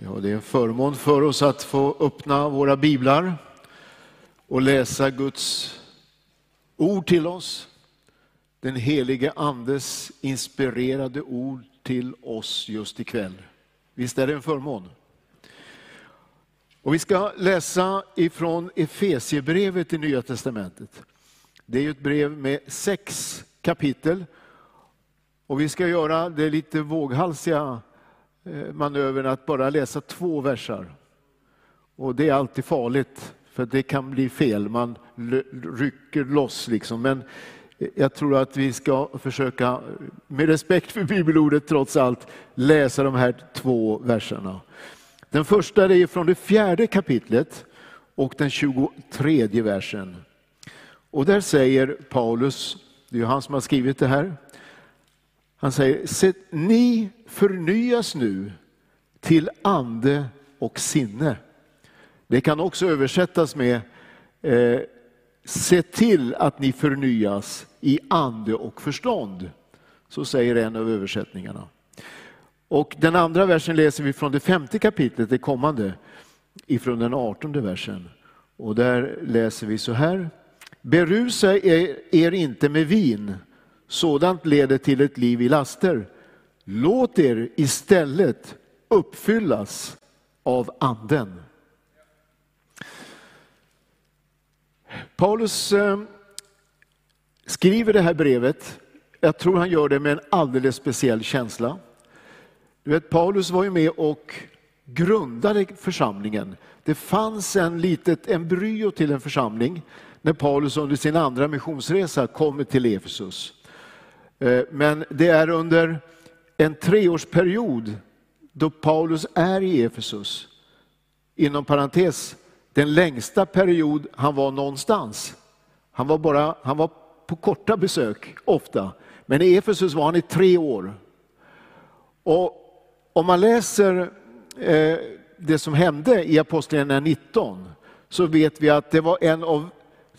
Ja, det är en förmån för oss att få öppna våra biblar och läsa Guds ord till oss. Den helige Andes inspirerade ord till oss just ikväll. Visst är det en förmån? Och vi ska läsa ifrån Efesiebrevet i Nya Testamentet. Det är ett brev med sex kapitel. Och vi ska göra det lite våghalsiga Eh, manövern att bara läsa två versar. Och det är alltid farligt, för det kan bli fel. Man rycker loss liksom. Men eh, jag tror att vi ska försöka, eh, med respekt för bibelordet trots allt, läsa de här två verserna. Den första är från det fjärde kapitlet och den 23 versen. Och där säger Paulus, det är han som har skrivit det här, han säger, ni förnyas nu till ande och sinne. Det kan också översättas med, eh, se till att ni förnyas i ande och förstånd. Så säger en av översättningarna. Och den andra versen läser vi från det femte kapitlet, det kommande, ifrån den artonde versen. Och där läser vi så här. Berusa er inte med vin, sådant leder till ett liv i laster. Låt er istället uppfyllas av anden. Paulus eh, skriver det här brevet, jag tror han gör det med en alldeles speciell känsla. Du vet, Paulus var ju med och grundade församlingen. Det fanns en litet embryo till en församling när Paulus under sin andra missionsresa kommer till Efesus. Eh, men det är under en treårsperiod då Paulus är i Efesus, inom parentes, den längsta period han var någonstans. Han var, bara, han var på korta besök ofta, men i Efesus var han i tre år. Och om man läser eh, det som hände i Apostlagärningarna 19 så vet vi att det var en av,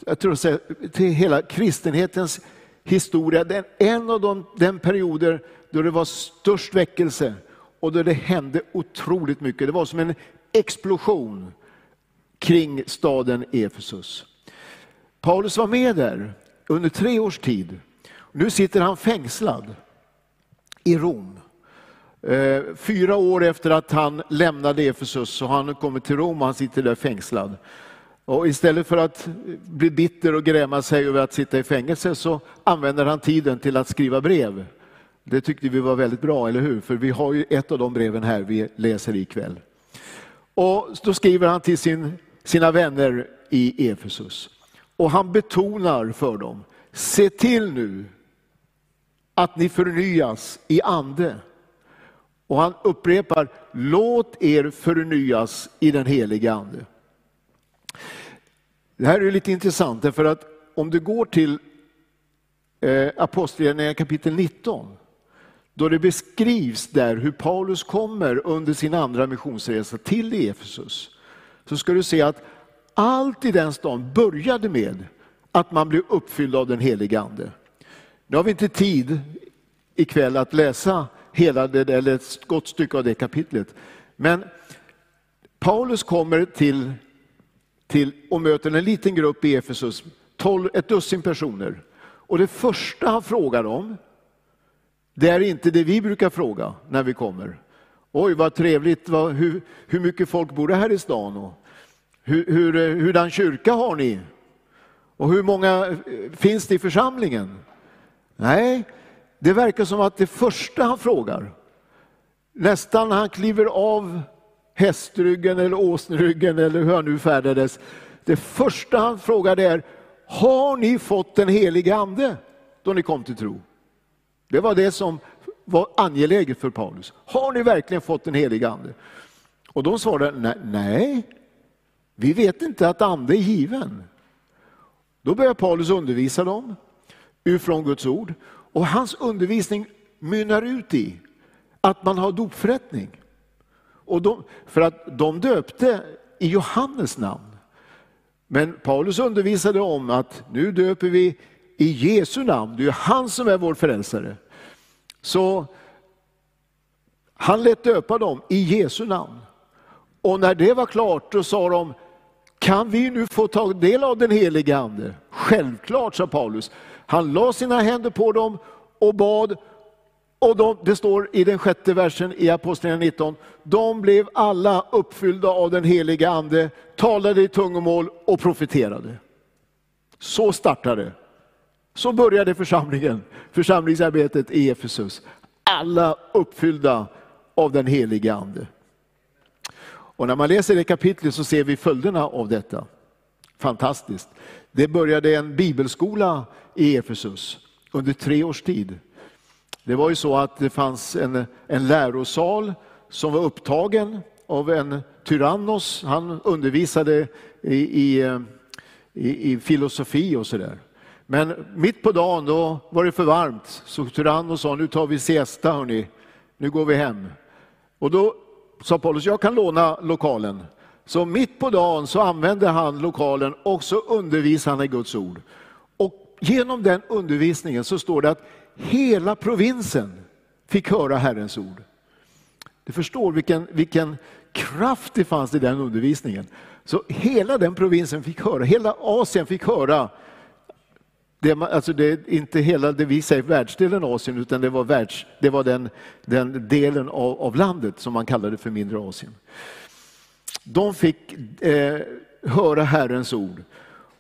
jag tror att till hela kristenhetens historia, den, en av de, den perioder då det var störst väckelse och då det hände otroligt mycket. Det var som en explosion kring staden Efesus. Paulus var med där under tre års tid. Nu sitter han fängslad i Rom. Eh, fyra år efter att han lämnade Efesus så har han kommit till Rom och han sitter där fängslad. Och istället för att bli bitter och gräma sig över att sitta i fängelse så använder han tiden till att skriva brev det tyckte vi var väldigt bra, eller hur? För vi har ju ett av de breven här vi läser ikväll. Och då skriver han till sin, sina vänner i Efesus. Och han betonar för dem, se till nu att ni förnyas i ande. Och han upprepar, låt er förnyas i den heliga ande. Det här är lite intressant, därför att om du går till eh, Apostlagärningarna kapitel 19, då det beskrivs där hur Paulus kommer under sin andra missionsresa till Efesus, så ska du se att allt i den stan började med att man blev uppfylld av den helige Ande. Nu har vi inte tid ikväll att läsa hela det, eller ett gott stycke av det kapitlet. Men Paulus kommer till, till och möter en liten grupp i Efesus, 12, ett dussin personer. Och det första han frågar om, det är inte det vi brukar fråga när vi kommer. Oj, vad trevligt, vad, hur, hur mycket folk bor det här i stan? Och hur, hur, eh, hurdan kyrka har ni? Och hur många eh, finns det i församlingen? Nej, det verkar som att det första han frågar, nästan när han kliver av hästryggen eller åsnryggen, eller hur han nu färdades, det första han frågar är, har ni fått den helige ande då ni kom till tro? Det var det som var angeläget för Paulus. Har ni verkligen fått den helige ande? Och de svarade, nej, vi vet inte att ande är given. Då börjar Paulus undervisa dem ifrån Guds ord och hans undervisning mynnar ut i att man har dopförrättning. Och de, för att de döpte i Johannes namn. Men Paulus undervisade om att nu döper vi i Jesu namn, det är han som är vår frälsare. Så han lät döpa dem i Jesu namn. Och när det var klart då sa de, kan vi nu få ta del av den helige Ande? Självklart, sa Paulus. Han la sina händer på dem och bad. Och de, det står i den sjätte versen i Apostlagärningarna 19, de blev alla uppfyllda av den heliga Ande, talade i tungomål och profeterade. Så startade, det så började församlingen, församlingsarbetet i Efesus. Alla uppfyllda av den heliga Ande. Och när man läser det kapitlet så ser vi följderna av detta. Fantastiskt. Det började en bibelskola i Efesus under tre års tid. Det var ju så att det fanns en, en lärosal som var upptagen av en tyrannos. Han undervisade i, i, eh, i, i filosofi och sådär. Men mitt på dagen då var det för varmt, så tyrannos sa nu tar vi siesta hörni, nu går vi hem. Och då sa Paulus, jag kan låna lokalen. Så mitt på dagen så använde han lokalen och så undervisade han i Guds ord. Och genom den undervisningen så står det att hela provinsen fick höra Herrens ord. Du förstår vilken, vilken kraft det fanns i den undervisningen. Så hela den provinsen fick höra, hela Asien fick höra det, alltså det är inte hela det vi säger världsdelen Asien, utan det var, världs, det var den, den delen av, av, landet som man kallade för mindre Asien. De fick eh, höra Herrens ord.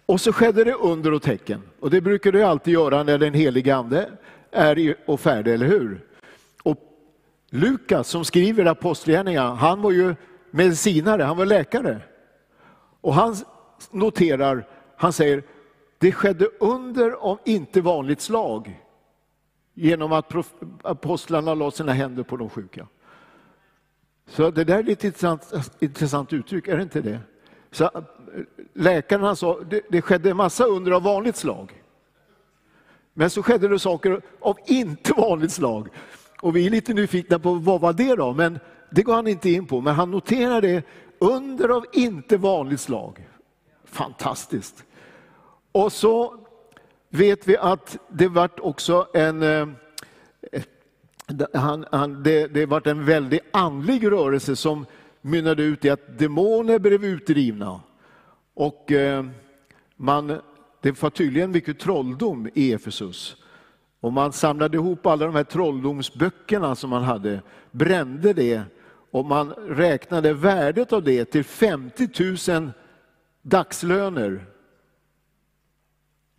Och så skedde det under och tecken. Och det brukar det alltid göra när den helige Ande är och färdig, eller hur? Och Lukas som skriver Apostlagärningarna, han var ju medicinare, han var läkare. Och han noterar, han säger, det skedde under om inte vanligt slag genom att apostlarna la sina händer på de sjuka. Så det där är ett intressant, intressant uttryck, är det inte det? Så läkarna sa det, det skedde en massa under av vanligt slag. Men så skedde det saker av inte vanligt slag. Och vi är lite nyfikna på vad var det då? Men det går han inte in på. Men han noterar det under av inte vanligt slag. Fantastiskt. Och så vet vi att det vart också en, eh, han, han, det, det vart en väldig andlig rörelse som mynnade ut i att demoner blev utdrivna. Och eh, man, det var tydligen mycket trolldom i Efesus. Och man samlade ihop alla de här trolldomsböckerna som man hade, brände det och man räknade värdet av det till 50 000 dagslöner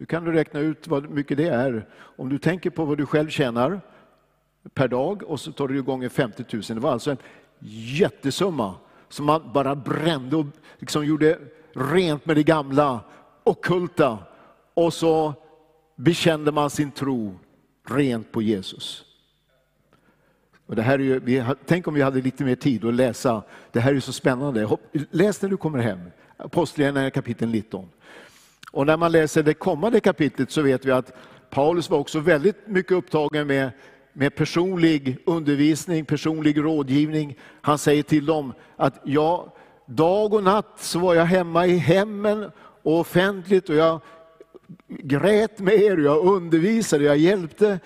du kan du räkna ut vad mycket det är. Om du tänker på vad du själv tjänar per dag och så tar du gånger 50 000. Det var alltså en jättesumma som man bara brände och liksom gjorde rent med det gamla, okulta. Och så bekände man sin tro rent på Jesus. Och det här är ju, vi, tänk om vi hade lite mer tid att läsa. Det här är så spännande. Läs när du kommer hem. Apostlagärningarna kapitel 19. Och när man läser det kommande kapitlet så vet vi att Paulus var också väldigt mycket upptagen med, med personlig undervisning, personlig rådgivning. Han säger till dem att ja, dag och natt så var jag hemma i hemmen och offentligt och jag grät med er, jag undervisade, jag hjälpte.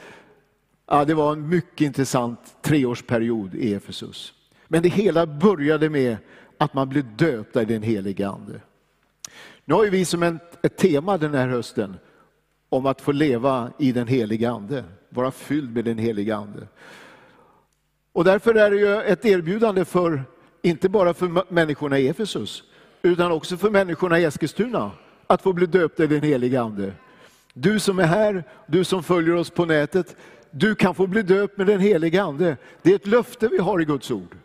Ja, det var en mycket intressant treårsperiod i Efesus. Men det hela började med att man blev döpta i den helige Ande. Nu har vi som ett, ett tema den här hösten om att få leva i den heliga Ande, vara fylld med den heliga Ande. Och därför är det ju ett erbjudande för, inte bara för människorna i Efesus, utan också för människorna i Eskilstuna, att få bli döpta i den heliga Ande. Du som är här, du som följer oss på nätet, du kan få bli döpt med den heliga Ande. Det är ett löfte vi har i Guds ord.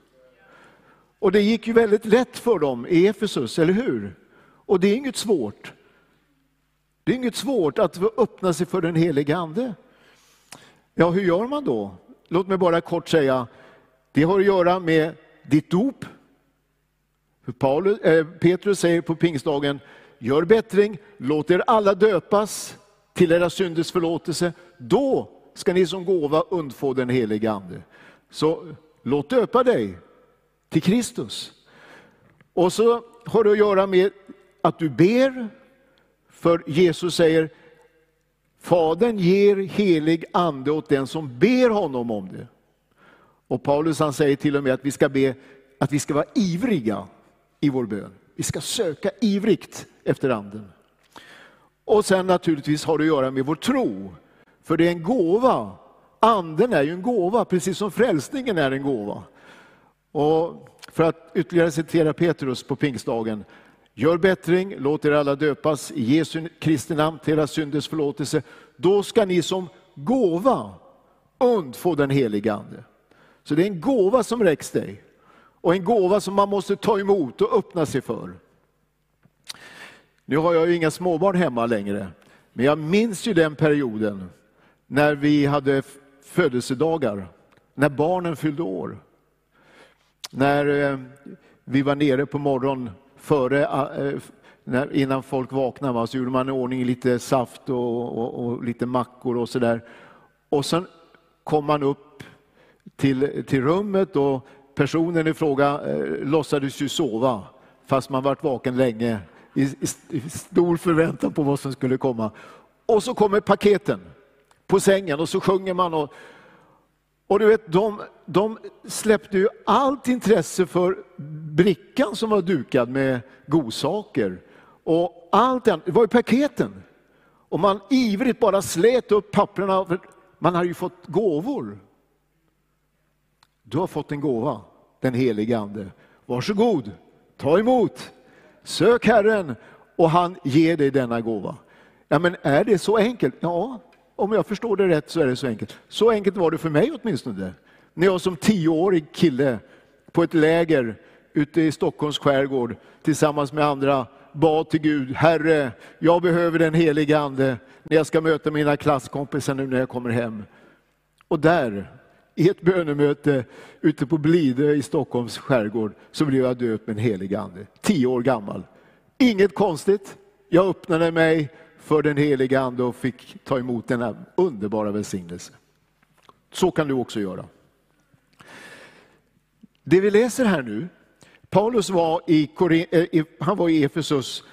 Och det gick ju väldigt lätt för dem i Efesus, eller hur? Och det är inget svårt. Det är inget svårt att öppna sig för den helige Ande. Ja, hur gör man då? Låt mig bara kort säga, det har att göra med ditt dop. Paulus, äh, Petrus säger på pingstdagen, gör bättring, låt er alla döpas till era synders förlåtelse. Då ska ni som gåva undfå den helige Ande. Så låt döpa dig till Kristus. Och så har det att göra med att du ber, för Jesus säger Fadern ger helig ande åt den som ber honom om det. Och Paulus han säger till och med att vi ska be att vi ska vara ivriga i vår bön. Vi ska söka ivrigt efter anden. Och sen naturligtvis har det att göra med vår tro. För det är en gåva. Anden är ju en gåva, precis som frälsningen är en gåva. Och för att ytterligare citera Petrus på pingstdagen. Gör bättring, låt er alla döpas i Jesu Kristi namn till era synders förlåtelse. Då ska ni som gåva undfå den helige Ande. Så det är en gåva som räcks dig. Och en gåva som man måste ta emot och öppna sig för. Nu har jag ju inga småbarn hemma längre, men jag minns ju den perioden när vi hade födelsedagar, när barnen fyllde år. När eh, vi var nere på morgonen före, eh, när, innan folk vaknade, så gjorde man i ordning lite saft och, och, och lite mackor och sådär. Och sen kom man upp till, till rummet och personen i fråga eh, låtsades ju sova, fast man varit vaken länge i, i, i stor förväntan på vad som skulle komma. Och så kommer paketen på sängen och så sjunger man. Och, och du vet, de, de släppte ju allt intresse för brickan som var dukad med godsaker. Och allt det var ju paketen. Och man ivrigt bara slet upp papperna. För man hade ju fått gåvor. Du har fått en gåva, den helige Ande. Varsågod, ta emot. Sök Herren och han ger dig denna gåva. Ja, men är det så enkelt? Ja, om jag förstår det rätt så är det så enkelt. Så enkelt var det för mig åtminstone. När jag som tioårig kille på ett läger ute i Stockholms skärgård tillsammans med andra bad till Gud, Herre, jag behöver den helige Ande när jag ska möta mina klasskompisar nu när jag kommer hem. Och där, i ett bönemöte ute på Blidö i Stockholms skärgård, så blev jag döpt med den helige Ande. Tio år gammal. Inget konstigt. Jag öppnade mig för den helige Ande och fick ta emot denna underbara välsignelse. Så kan du också göra. Det vi läser här nu, Paulus var i, eh, han var i Efesus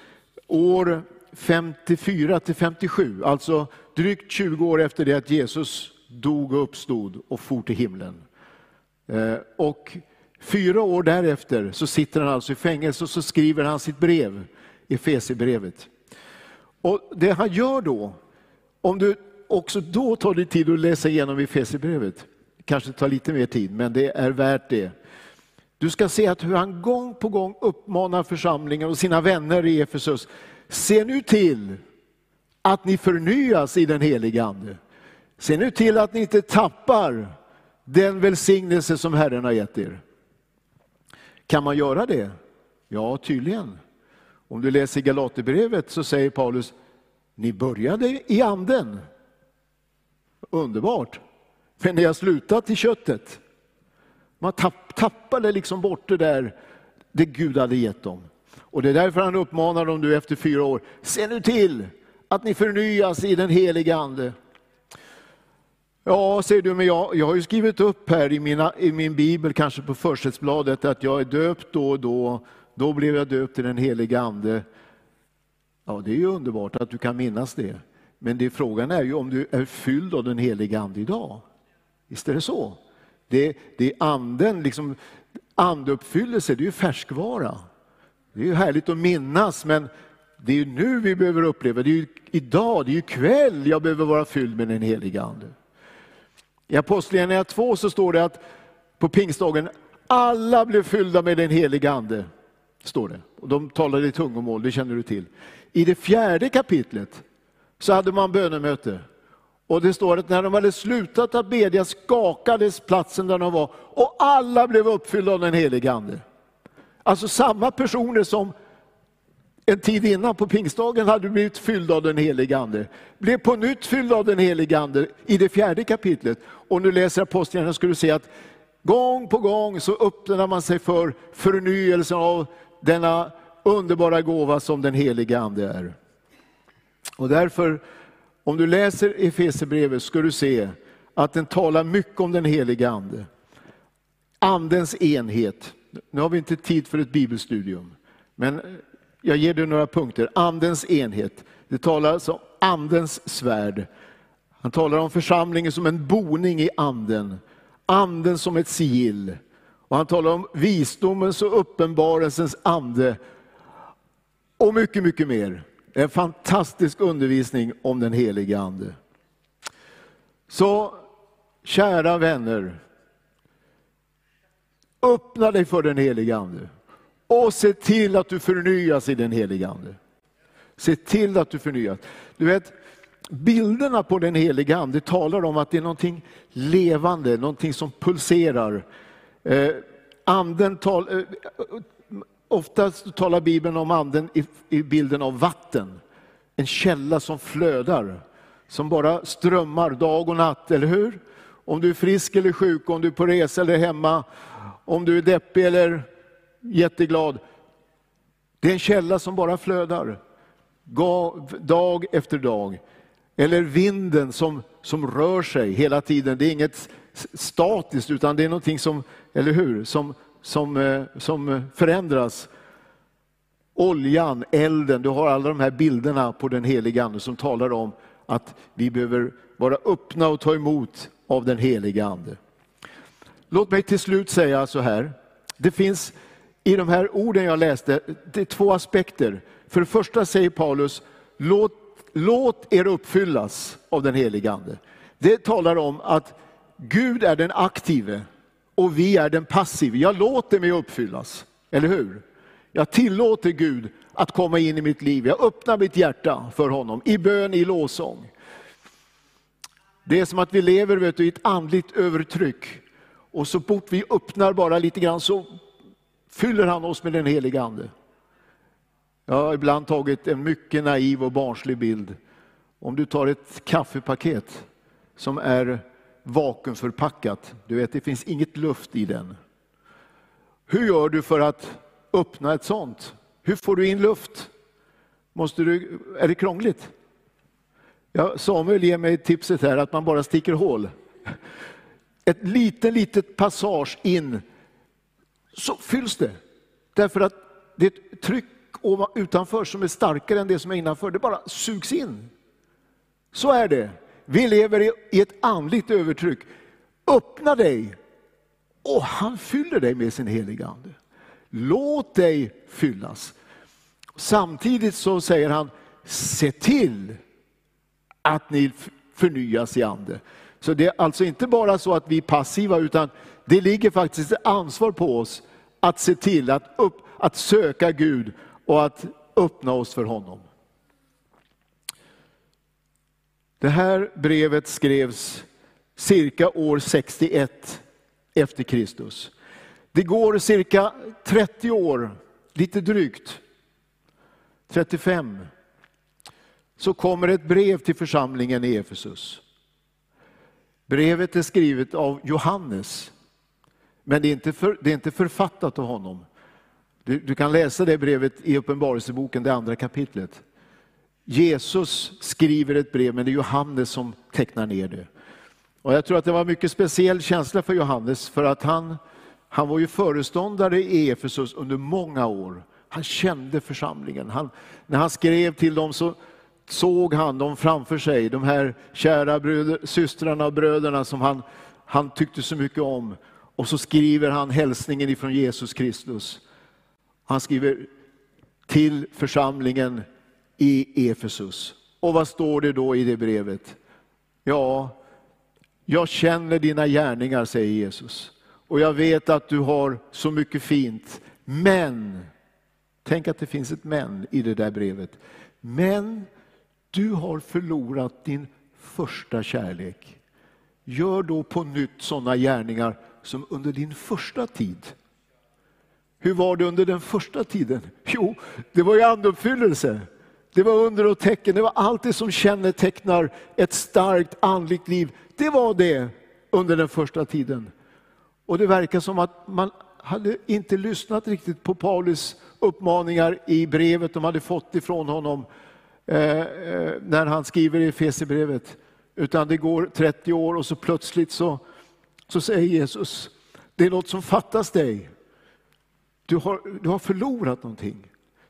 år 54 till 57, alltså drygt 20 år efter det att Jesus dog och uppstod och for till himlen. Eh, och fyra år därefter så sitter han alltså i fängelse och så skriver han sitt brev, Efesierbrevet. Och det han gör då, om du också då tar dig tid att läsa igenom Efesierbrevet, kanske tar lite mer tid, men det är värt det. Du ska se att hur han gång på gång uppmanar församlingen och sina vänner i Efesus, se nu till att ni förnyas i den heliga Ande. Se nu till att ni inte tappar den välsignelse som Herren har gett er. Kan man göra det? Ja, tydligen. Om du läser Galaterbrevet så säger Paulus, ni började i anden. Underbart. Men ni har slutat i köttet. Man tapp, tappade liksom bort det där, det Gud hade gett dem. Och det är därför han uppmanar dem nu efter fyra år, se nu till att ni förnyas i den heliga ande. Ja, säger du, men jag, jag har ju skrivit upp här i, mina, i min bibel, kanske på försättsbladet, att jag är döpt då och då då blev jag döpt i den helige Ande. Ja, det är ju underbart att du kan minnas det. Men det, frågan är ju om du är fylld av den helige Ande idag. Visst är det så? Det, det är anden, liksom, andeuppfyllelse, det är ju färskvara. Det är ju härligt att minnas, men det är ju nu vi behöver uppleva, det är ju idag, det är ju kväll jag behöver vara fylld med den helige Ande. I Apostlagärningarna 2 så står det att på pingstdagen alla blev fyllda med den helige Ande står det. Och de talade i tungomål, det känner du till. I det fjärde kapitlet så hade man bönemöte. Och det står att när de hade slutat att bedja skakades platsen där de var och alla blev uppfyllda av den helige Ande. Alltså samma personer som en tid innan på pingstdagen hade blivit fyllda av den helige Ande, blev på nytt fyllda av den helige Ande i det fjärde kapitlet. Och nu läser Apostlagärningarna ska du se att gång på gång så öppnar man sig för förnyelsen av denna underbara gåva som den helige Ande är. Och därför, om du läser Efesierbrevet ska du se att den talar mycket om den helige Ande. Andens enhet. Nu har vi inte tid för ett bibelstudium, men jag ger dig några punkter. Andens enhet. Det talar alltså om andens svärd. Han talar om församlingen som en boning i anden. Anden som ett sigill. Och han talar om visdomens och uppenbarelsens ande och mycket, mycket mer. En fantastisk undervisning om den helige Ande. Så kära vänner, öppna dig för den helige Ande och se till att du förnyas i den helige Ande. Se till att du förnyas. Du vet, bilderna på den helige Ande talar om att det är någonting levande, någonting som pulserar. Eh, anden tal, eh, oftast talar Bibeln om anden i, i bilden av vatten. En källa som flödar, som bara strömmar dag och natt, eller hur? Om du är frisk eller sjuk, om du är på resa eller hemma, om du är deppig eller jätteglad. Det är en källa som bara flödar, dag efter dag. Eller vinden som, som rör sig hela tiden. Det är inget statiskt, utan det är någonting som, eller hur, som, som, eh, som förändras. Oljan, elden, du har alla de här bilderna på den heliga Ande som talar om att vi behöver vara öppna och ta emot av den heliga Ande. Låt mig till slut säga så här. Det finns i de här orden jag läste det är två aspekter. För det första säger Paulus, låt, låt er uppfyllas av den heliga Ande. Det talar om att Gud är den aktive och vi är den passive. Jag låter mig uppfyllas, eller hur? Jag tillåter Gud att komma in i mitt liv. Jag öppnar mitt hjärta för honom i bön, i lovsång. Det är som att vi lever vet du, i ett andligt övertryck. Och så fort vi öppnar bara lite grann så fyller han oss med den heliga Ande. Jag har ibland tagit en mycket naiv och barnslig bild. Om du tar ett kaffepaket som är vakuumförpackat, du vet det finns inget luft i den. Hur gör du för att öppna ett sånt? Hur får du in luft? Måste du, är det krångligt? Ja, Samuel ger mig tipset här att man bara sticker hål. Ett litet, litet passage in så fylls det. Därför att det är ett tryck utanför som är starkare än det som är innanför. Det bara sugs in. Så är det. Vi lever i ett andligt övertryck. Öppna dig och han fyller dig med sin heliga Ande. Låt dig fyllas. Samtidigt så säger han, se till att ni förnyas i ande. Så det är alltså inte bara så att vi är passiva, utan det ligger faktiskt ett ansvar på oss att se till att, upp, att söka Gud och att öppna oss för honom. Det här brevet skrevs cirka år 61 efter Kristus. Det går cirka 30 år, lite drygt, 35, så kommer ett brev till församlingen i Efesus. Brevet är skrivet av Johannes, men det är inte, för, det är inte författat av honom. Du, du kan läsa det brevet i Uppenbarelseboken, det andra kapitlet. Jesus skriver ett brev, men det är Johannes som tecknar ner det. Och jag tror att det var en mycket speciell känsla för Johannes, för att han, han var ju föreståndare i Efesus under många år. Han kände församlingen. Han, när han skrev till dem så såg han dem framför sig, de här kära bröder, systrarna och bröderna som han, han tyckte så mycket om. Och så skriver han hälsningen ifrån Jesus Kristus. Han skriver till församlingen i Efesus. Och vad står det då i det brevet? Ja, jag känner dina gärningar, säger Jesus. Och jag vet att du har så mycket fint. Men, tänk att det finns ett men i det där brevet. Men du har förlorat din första kärlek. Gör då på nytt sådana gärningar som under din första tid. Hur var det under den första tiden? Jo, det var ju anduppfyllelse. Det var under och tecken, det var allt det som kännetecknar ett starkt andligt liv. Det var det under den första tiden. Och det verkar som att man hade inte lyssnat riktigt på Paulus uppmaningar i brevet de hade fått ifrån honom eh, eh när han skriver i Efesierbrevet. Utan det går 30 år och så plötsligt så, så säger Jesus, det är något som fattas dig. Du har, du har förlorat någonting.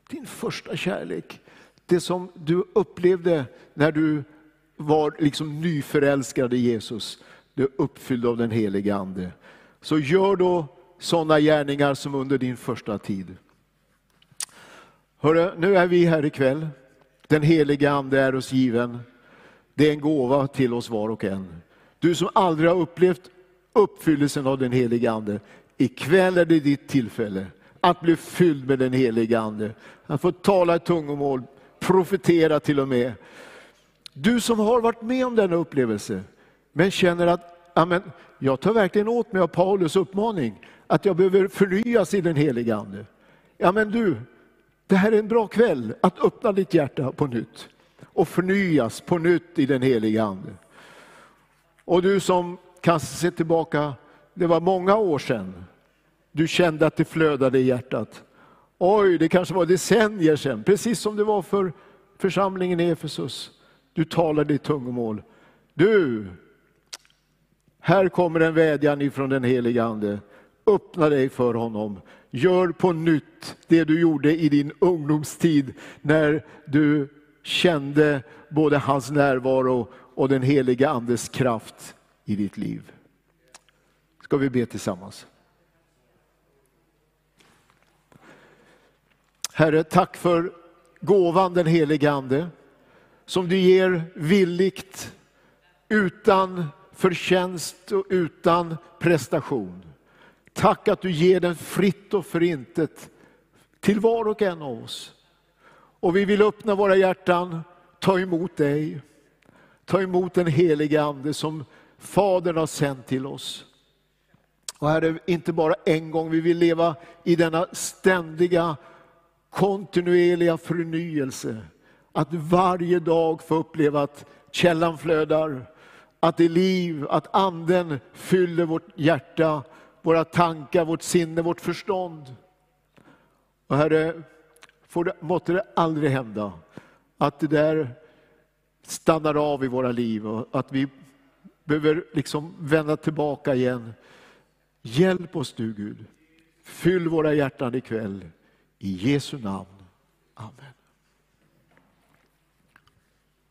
Din första kärlek det som du upplevde när du var liksom nyförälskad i Jesus, du är uppfylld av den helige Ande. Så gör då sådana gärningar som under din första tid. Hörru, nu är vi här ikväll. Den heliga Ande är oss given. Det är en gåva till oss var och en. Du som aldrig har upplevt uppfyllelsen av den heliga Ande, ikväll är det ditt tillfälle att bli fylld med den heliga Ande. Att få tala i tungomål, profetera till och med. Du som har varit med om denna upplevelse, men känner att amen, jag tar verkligen åt mig av Paulus uppmaning, att jag behöver förnyas i den heliga Ande. Ja men du, det här är en bra kväll att öppna ditt hjärta på nytt och förnyas på nytt i den heliga Ande. Och du som kanske ser tillbaka, det var många år sedan du kände att det flödade i hjärtat. Oj, det kanske var decennier sedan, precis som det var för församlingen i Efesus. Du talade i tungomål. Du, här kommer en vädjan ifrån den heliga Ande. Öppna dig för honom. Gör på nytt det du gjorde i din ungdomstid när du kände både hans närvaro och den heliga Andes kraft i ditt liv. Ska vi be tillsammans? Herre, tack för gåvan den helige Ande som du ger villigt utan förtjänst och utan prestation. Tack att du ger den fritt och förintet till var och en av oss. Och vi vill öppna våra hjärtan, ta emot dig. Ta emot den helige Ande som Fadern har sänt till oss. Och Herre, inte bara en gång, vi vill leva i denna ständiga, kontinuerliga förnyelse. Att varje dag få uppleva att källan flödar, att det är liv, att anden fyller vårt hjärta, våra tankar, vårt sinne, vårt förstånd. Och Herre, får det, måtte det aldrig hända att det där stannar av i våra liv och att vi behöver liksom vända tillbaka igen. Hjälp oss du Gud. Fyll våra hjärtan ikväll. I Jesu namn. Amen.